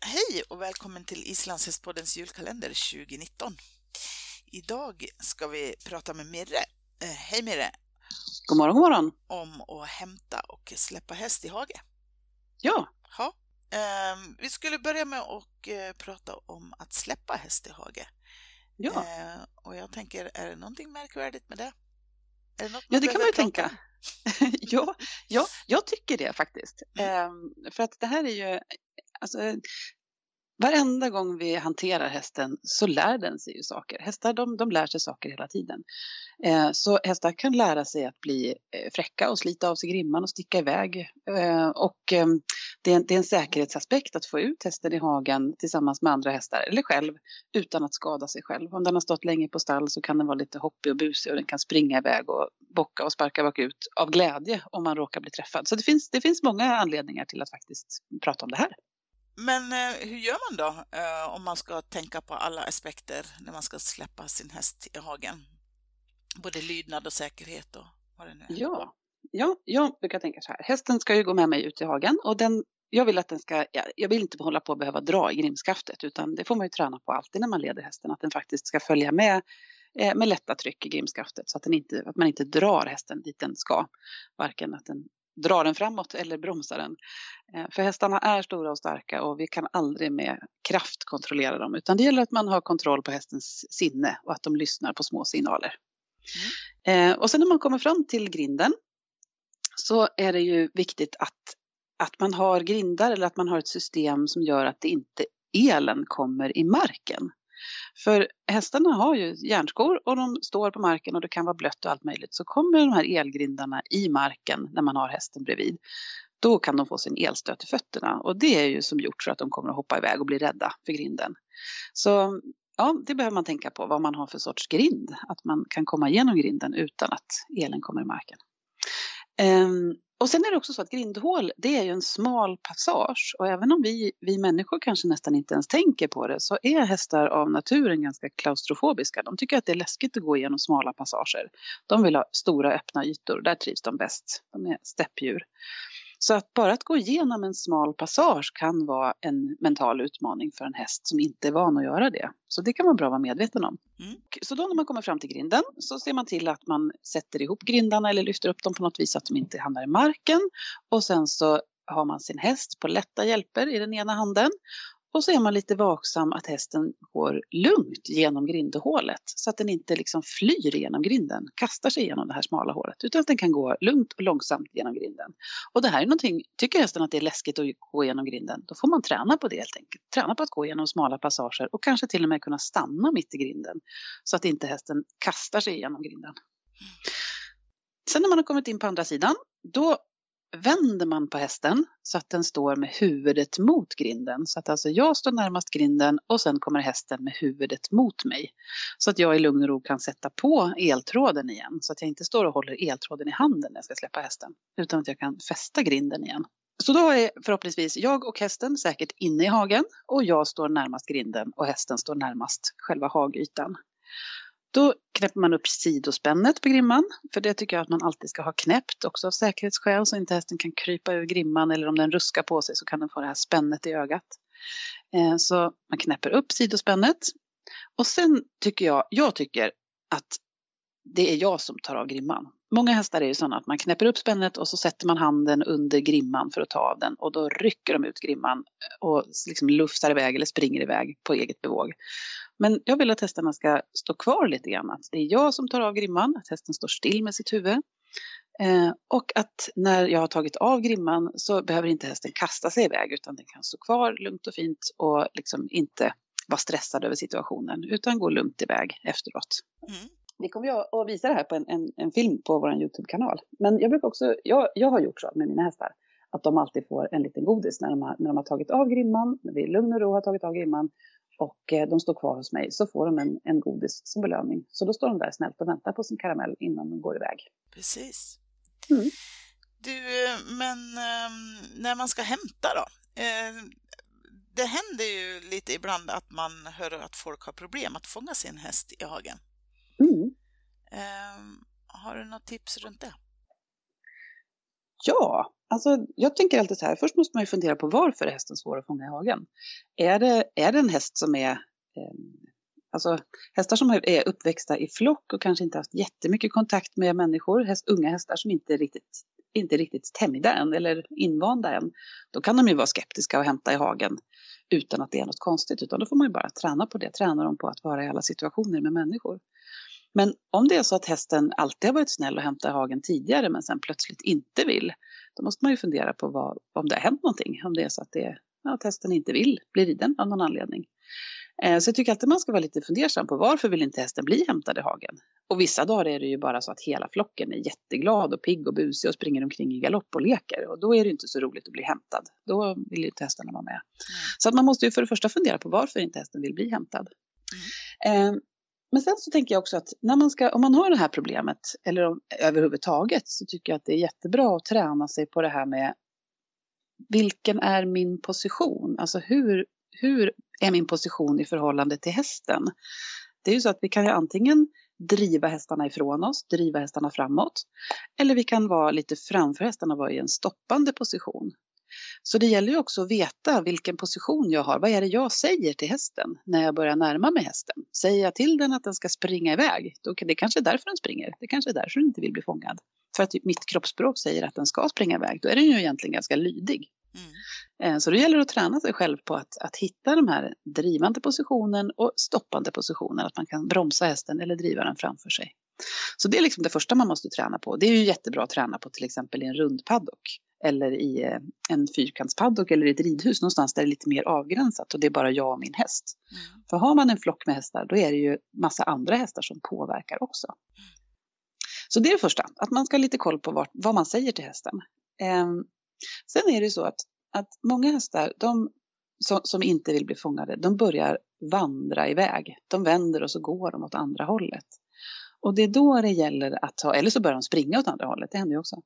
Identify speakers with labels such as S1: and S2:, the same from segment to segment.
S1: Hej och välkommen till Islandshästpoddens julkalender 2019. Idag ska vi prata med Mirre. Eh, hej Mirre!
S2: God morgon, god morgon!
S1: Om att hämta och släppa häst i hage.
S2: Ja.
S1: ja. Eh, vi skulle börja med att eh, prata om att släppa häst i hage.
S2: Ja.
S1: Eh, och jag tänker, är det någonting märkvärdigt med det?
S2: det ja, det kan man ju tänka. ja, ja, jag tycker det faktiskt. Mm. Ehm, för att det här är ju, alltså, varenda gång vi hanterar hästen så lär den sig ju saker. Hästar de, de lär sig saker hela tiden. Eh, så hästar kan lära sig att bli eh, fräcka och slita av sig grimman och sticka iväg. Eh, och eh, det, är, det är en säkerhetsaspekt att få ut hästen i hagen tillsammans med andra hästar eller själv utan att skada sig själv. Om den har stått länge på stall så kan den vara lite hoppig och busig och den kan springa iväg och bocka och sparka bakut av glädje om man råkar bli träffad. Så det finns, det finns många anledningar till att faktiskt prata om det här.
S1: Men eh, hur gör man då eh, om man ska tänka på alla aspekter när man ska släppa sin häst i hagen? Både lydnad och säkerhet och vad det nu är.
S2: Ja, ja jag brukar tänka så här. Hästen ska ju gå med mig ut i hagen och den, jag vill att den ska, jag vill inte hålla på att behöva dra i grimskaftet utan det får man ju träna på alltid när man leder hästen, att den faktiskt ska följa med eh, med lätta tryck i grimskaftet så att, den inte, att man inte drar hästen dit den ska. Varken att den drar den framåt eller bromsar den. Eh, för hästarna är stora och starka och vi kan aldrig med kraft kontrollera dem utan det gäller att man har kontroll på hästens sinne och att de lyssnar på små signaler. Mm. Eh, och sen när man kommer fram till grinden så är det ju viktigt att, att man har grindar eller att man har ett system som gör att det inte elen kommer i marken. För hästarna har ju järnskor och de står på marken och det kan vara blött och allt möjligt. Så kommer de här elgrindarna i marken när man har hästen bredvid. Då kan de få sin elstöt i fötterna och det är ju som gjort för att de kommer att hoppa iväg och bli rädda för grinden. Så ja, det behöver man tänka på vad man har för sorts grind. Att man kan komma igenom grinden utan att elen kommer i marken. Um, och sen är det också så att grindhål, det är ju en smal passage och även om vi, vi människor kanske nästan inte ens tänker på det så är hästar av naturen ganska klaustrofobiska. De tycker att det är läskigt att gå igenom smala passager. De vill ha stora öppna ytor, där trivs de bäst. De är steppdjur. Så att bara att gå igenom en smal passage kan vara en mental utmaning för en häst som inte är van att göra det. Så det kan vara bra att vara medveten om. Mm. Så då när man kommer fram till grinden så ser man till att man sätter ihop grindarna eller lyfter upp dem på något vis så att de inte hamnar i marken. Och sen så har man sin häst på lätta hjälper i den ena handen och så är man lite vaksam att hästen går lugnt genom grindehålet så att den inte liksom flyr genom grinden, kastar sig genom det här smala hålet, utan att den kan gå lugnt och långsamt genom grinden. Och det här är någonting, tycker hästen att det är läskigt att gå genom grinden, då får man träna på det helt enkelt. Träna på att gå genom smala passager och kanske till och med kunna stanna mitt i grinden så att inte hästen kastar sig genom grinden. Sen när man har kommit in på andra sidan, då vänder man på hästen så att den står med huvudet mot grinden. Så att alltså jag står närmast grinden och sen kommer hästen med huvudet mot mig. Så att jag i lugn och ro kan sätta på eltråden igen. Så att jag inte står och håller eltråden i handen när jag ska släppa hästen. Utan att jag kan fästa grinden igen. Så då är förhoppningsvis jag och hästen säkert inne i hagen och jag står närmast grinden och hästen står närmast själva hagytan. Då knäpper man upp sidospännet på grimman, för det tycker jag att man alltid ska ha knäppt också av säkerhetsskäl så inte hästen kan krypa ur grimman eller om den ruskar på sig så kan den få det här spännet i ögat. Eh, så man knäpper upp sidospännet. Och sen tycker jag, jag tycker att det är jag som tar av grimman. Många hästar är ju sådana att man knäpper upp spännet och så sätter man handen under grimman för att ta av den och då rycker de ut grimman och liksom lufsar iväg eller springer iväg på eget bevåg. Men jag vill att hästarna ska stå kvar lite grann. Att det är jag som tar av grimman, att hästen står still med sitt huvud. Eh, och att när jag har tagit av grimman så behöver inte hästen kasta sig iväg utan den kan stå kvar lugnt och fint och liksom inte vara stressad över situationen utan gå lugnt iväg efteråt. Mm. Vi kommer jag att visa det här på en, en, en film på vår Youtube-kanal. Men jag brukar också, jag, jag har gjort så med mina hästar att de alltid får en liten godis när de har, när de har tagit av grimman, när vi i lugn och ro har tagit av grimman och eh, de står kvar hos mig så får de en, en godis som belöning. Så då står de där snällt och väntar på sin karamell innan de går iväg.
S1: Precis.
S2: Mm.
S1: Du, men ehm, när man ska hämta då? Eh, det händer ju lite ibland att man hör att folk har problem att fånga sin häst i hagen.
S2: Mm.
S1: Ehm, har du något tips runt det?
S2: Ja, alltså jag tänker alltid så här. Först måste man ju fundera på varför är hästen svår att fånga i hagen. Är det, är det en häst som är eh, Alltså hästar som är uppväxta i flock och kanske inte haft jättemycket kontakt med människor, häst, unga hästar som inte är riktigt, inte riktigt tämjda än eller invanda än, då kan de ju vara skeptiska och hämta i hagen utan att det är något konstigt, utan då får man ju bara träna på det, träna dem på att vara i alla situationer med människor. Men om det är så att hästen alltid har varit snäll och hämtat hagen tidigare men sen plötsligt inte vill, då måste man ju fundera på vad, om det har hänt någonting. Om det är så att, det, ja, att hästen inte vill bli riden av någon anledning. Eh, så jag tycker alltid man ska vara lite fundersam på varför vill inte hästen bli hämtad i hagen? Och vissa dagar är det ju bara så att hela flocken är jätteglad och pigg och busig och springer omkring i galopp och leker. Och då är det inte så roligt att bli hämtad. Då vill ju inte hästarna vara med. Mm. Så att man måste ju för det första fundera på varför inte hästen vill bli hämtad. Mm. Eh, men sen så tänker jag också att när man ska, om man har det här problemet, eller om, överhuvudtaget, så tycker jag att det är jättebra att träna sig på det här med vilken är min position? Alltså hur, hur är min position i förhållande till hästen? Det är ju så att vi kan ju antingen driva hästarna ifrån oss, driva hästarna framåt. Eller vi kan vara lite framför hästarna och vara i en stoppande position. Så det gäller ju också att veta vilken position jag har. Vad är det jag säger till hästen när jag börjar närma mig hästen? Säger jag till den att den ska springa iväg, då, det kanske är därför den springer. Det kanske är därför den inte vill bli fångad. För att mitt kroppsspråk säger att den ska springa iväg, då är den ju egentligen ganska lydig. Mm. Eh, så det gäller att träna sig själv på att, att hitta de här drivande positionen och stoppande positionen, att man kan bromsa hästen eller driva den framför sig. Så det är liksom det första man måste träna på. Det är ju jättebra att träna på till exempel i en rundpaddock eller i eh, en fyrkantspaddock eller i ett ridhus någonstans där det är lite mer avgränsat och det är bara jag och min häst. Mm. För har man en flock med hästar då är det ju massa andra hästar som påverkar också. Mm. Så det är det första, att man ska ha lite koll på vad, vad man säger till hästen. Eh, sen är det så att, att många hästar, de som, som, inte vill bli fångade, de börjar vandra iväg. De vänder och så går de åt andra hållet. Och det är då det gäller att ha, eller så börjar de springa åt andra hållet, det händer ju också.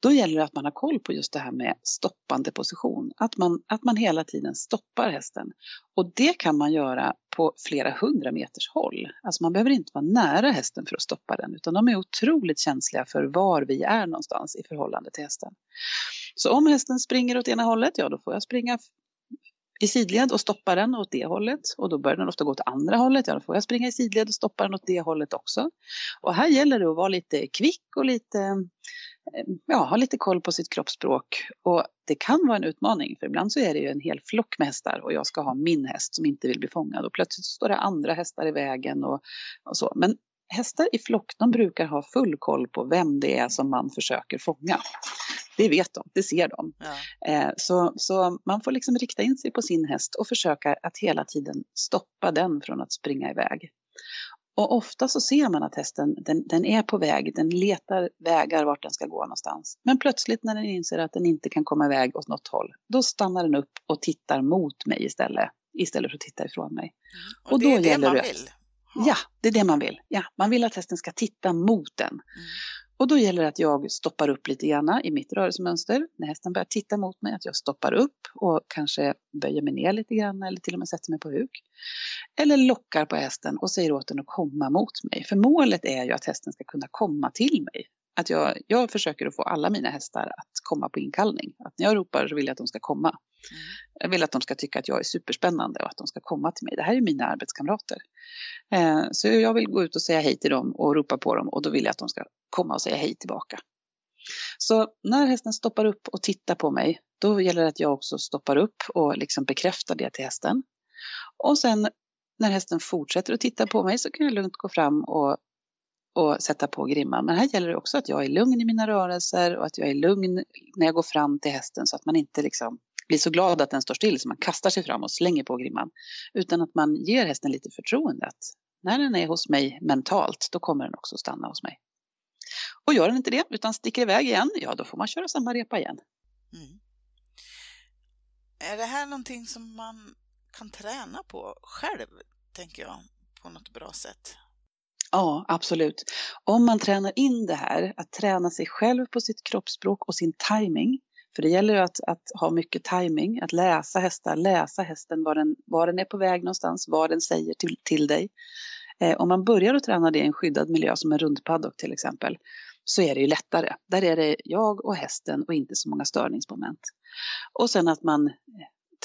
S2: Då gäller det att man har koll på just det här med stoppande position, att man, att man hela tiden stoppar hästen. Och det kan man göra på flera hundra meters håll. Alltså man behöver inte vara nära hästen för att stoppa den, utan de är otroligt känsliga för var vi är någonstans i förhållande till hästen. Så om hästen springer åt ena hållet, ja då får jag springa i sidled och stoppa den åt det hållet och då börjar den ofta gå åt andra hållet. Ja, då får jag springa i sidled och stoppa den åt det hållet också. Och här gäller det att vara lite kvick och lite, eh, ja, ha lite koll på sitt kroppsspråk. Och det kan vara en utmaning för ibland så är det ju en hel flock med hästar och jag ska ha min häst som inte vill bli fångad och plötsligt står det andra hästar i vägen och, och så. Men hästar i flock de brukar ha full koll på vem det är som man försöker fånga. Det vet de, det ser de. Ja. Eh, så, så man får liksom rikta in sig på sin häst och försöka att hela tiden stoppa den från att springa iväg. Och ofta så ser man att hästen den, den, är på väg, den letar vägar vart den ska gå någonstans. Men plötsligt när den inser att den inte kan komma iväg åt något håll, då stannar den upp och tittar mot mig istället, istället för att titta ifrån mig.
S1: Mm. Och, och, det är det man vill?
S2: Ja, det är det man vill. Ja, man vill att hästen ska titta mot den. Mm. Och då gäller det att jag stoppar upp lite grann i mitt rörelsemönster. När hästen börjar titta mot mig, att jag stoppar upp och kanske böjer mig ner lite grann eller till och med sätter mig på huk. Eller lockar på hästen och säger åt den att komma mot mig. För målet är ju att hästen ska kunna komma till mig. Att jag, jag försöker att få alla mina hästar att komma på inkallning. Att när jag ropar så vill jag att de ska komma. Mm. Jag vill att de ska tycka att jag är superspännande och att de ska komma till mig. Det här är mina arbetskamrater. Eh, så jag vill gå ut och säga hej till dem och ropa på dem och då vill jag att de ska komma och säga hej tillbaka. Så när hästen stoppar upp och tittar på mig, då gäller det att jag också stoppar upp och liksom bekräftar det till hästen. Och sen när hästen fortsätter att titta på mig så kan jag lugnt gå fram och och sätta på grimman. Men här gäller det också att jag är lugn i mina rörelser och att jag är lugn när jag går fram till hästen så att man inte liksom blir så glad att den står still så man kastar sig fram och slänger på grimman. Utan att man ger hästen lite förtroende att när den är hos mig mentalt, då kommer den också stanna hos mig. Och gör den inte det, utan sticker iväg igen, ja då får man köra samma repa igen. Mm.
S1: Är det här någonting som man kan träna på själv, tänker jag, på något bra sätt?
S2: Ja, absolut. Om man tränar in det här, att träna sig själv på sitt kroppsspråk och sin timing. För det gäller ju att, att ha mycket timing, att läsa hästar, läsa hästen var den, var den är på väg någonstans, vad den säger till, till dig. Eh, om man börjar att träna det i en skyddad miljö som en rundpaddock till exempel, så är det ju lättare. Där är det jag och hästen och inte så många störningsmoment. Och sen att man eh,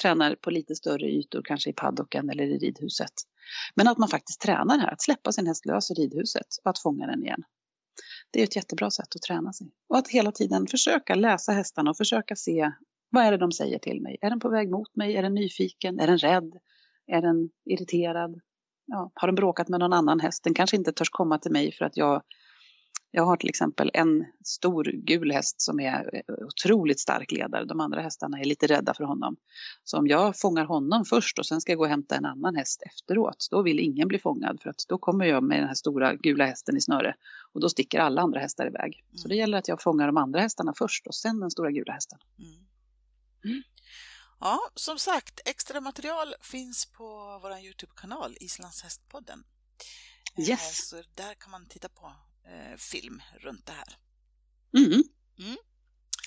S2: tränar på lite större ytor, kanske i paddocken eller i ridhuset. Men att man faktiskt tränar här, att släppa sin häst lös i ridhuset och att fånga den igen. Det är ett jättebra sätt att träna sig. Och att hela tiden försöka läsa hästarna och försöka se vad är det de säger till mig? Är den på väg mot mig? Är den nyfiken? Är den rädd? Är den irriterad? Ja, har den bråkat med någon annan häst? Den kanske inte törs komma till mig för att jag jag har till exempel en stor gul häst som är otroligt stark ledare. De andra hästarna är lite rädda för honom. Så om jag fångar honom först och sen ska jag gå och hämta en annan häst efteråt, då vill ingen bli fångad för att då kommer jag med den här stora gula hästen i snöre och då sticker alla andra hästar iväg. Mm. Så det gäller att jag fångar de andra hästarna först och sen den stora gula hästen. Mm.
S1: Mm. Ja, som sagt, extra material finns på vår Youtube-kanal Islandshästpodden.
S2: Yes.
S1: Så där kan man titta på eh, film runt det här.
S2: Mm. Mm.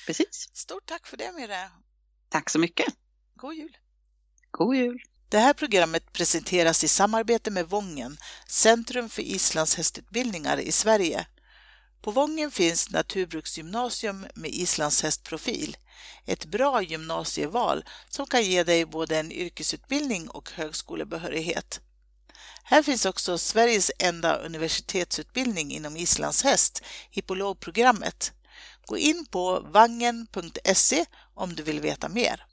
S2: Precis.
S1: Stort tack för det Mirre.
S2: Tack så mycket.
S1: God jul.
S2: God jul.
S1: Det här programmet presenteras i samarbete med Vången, Centrum för islandshästutbildningar i Sverige. På Vången finns Naturbruksgymnasium med islandshästprofil. Ett bra gymnasieval som kan ge dig både en yrkesutbildning och högskolebehörighet. Här finns också Sveriges enda universitetsutbildning inom islandshäst, hippologprogrammet. Gå in på vangen.se om du vill veta mer.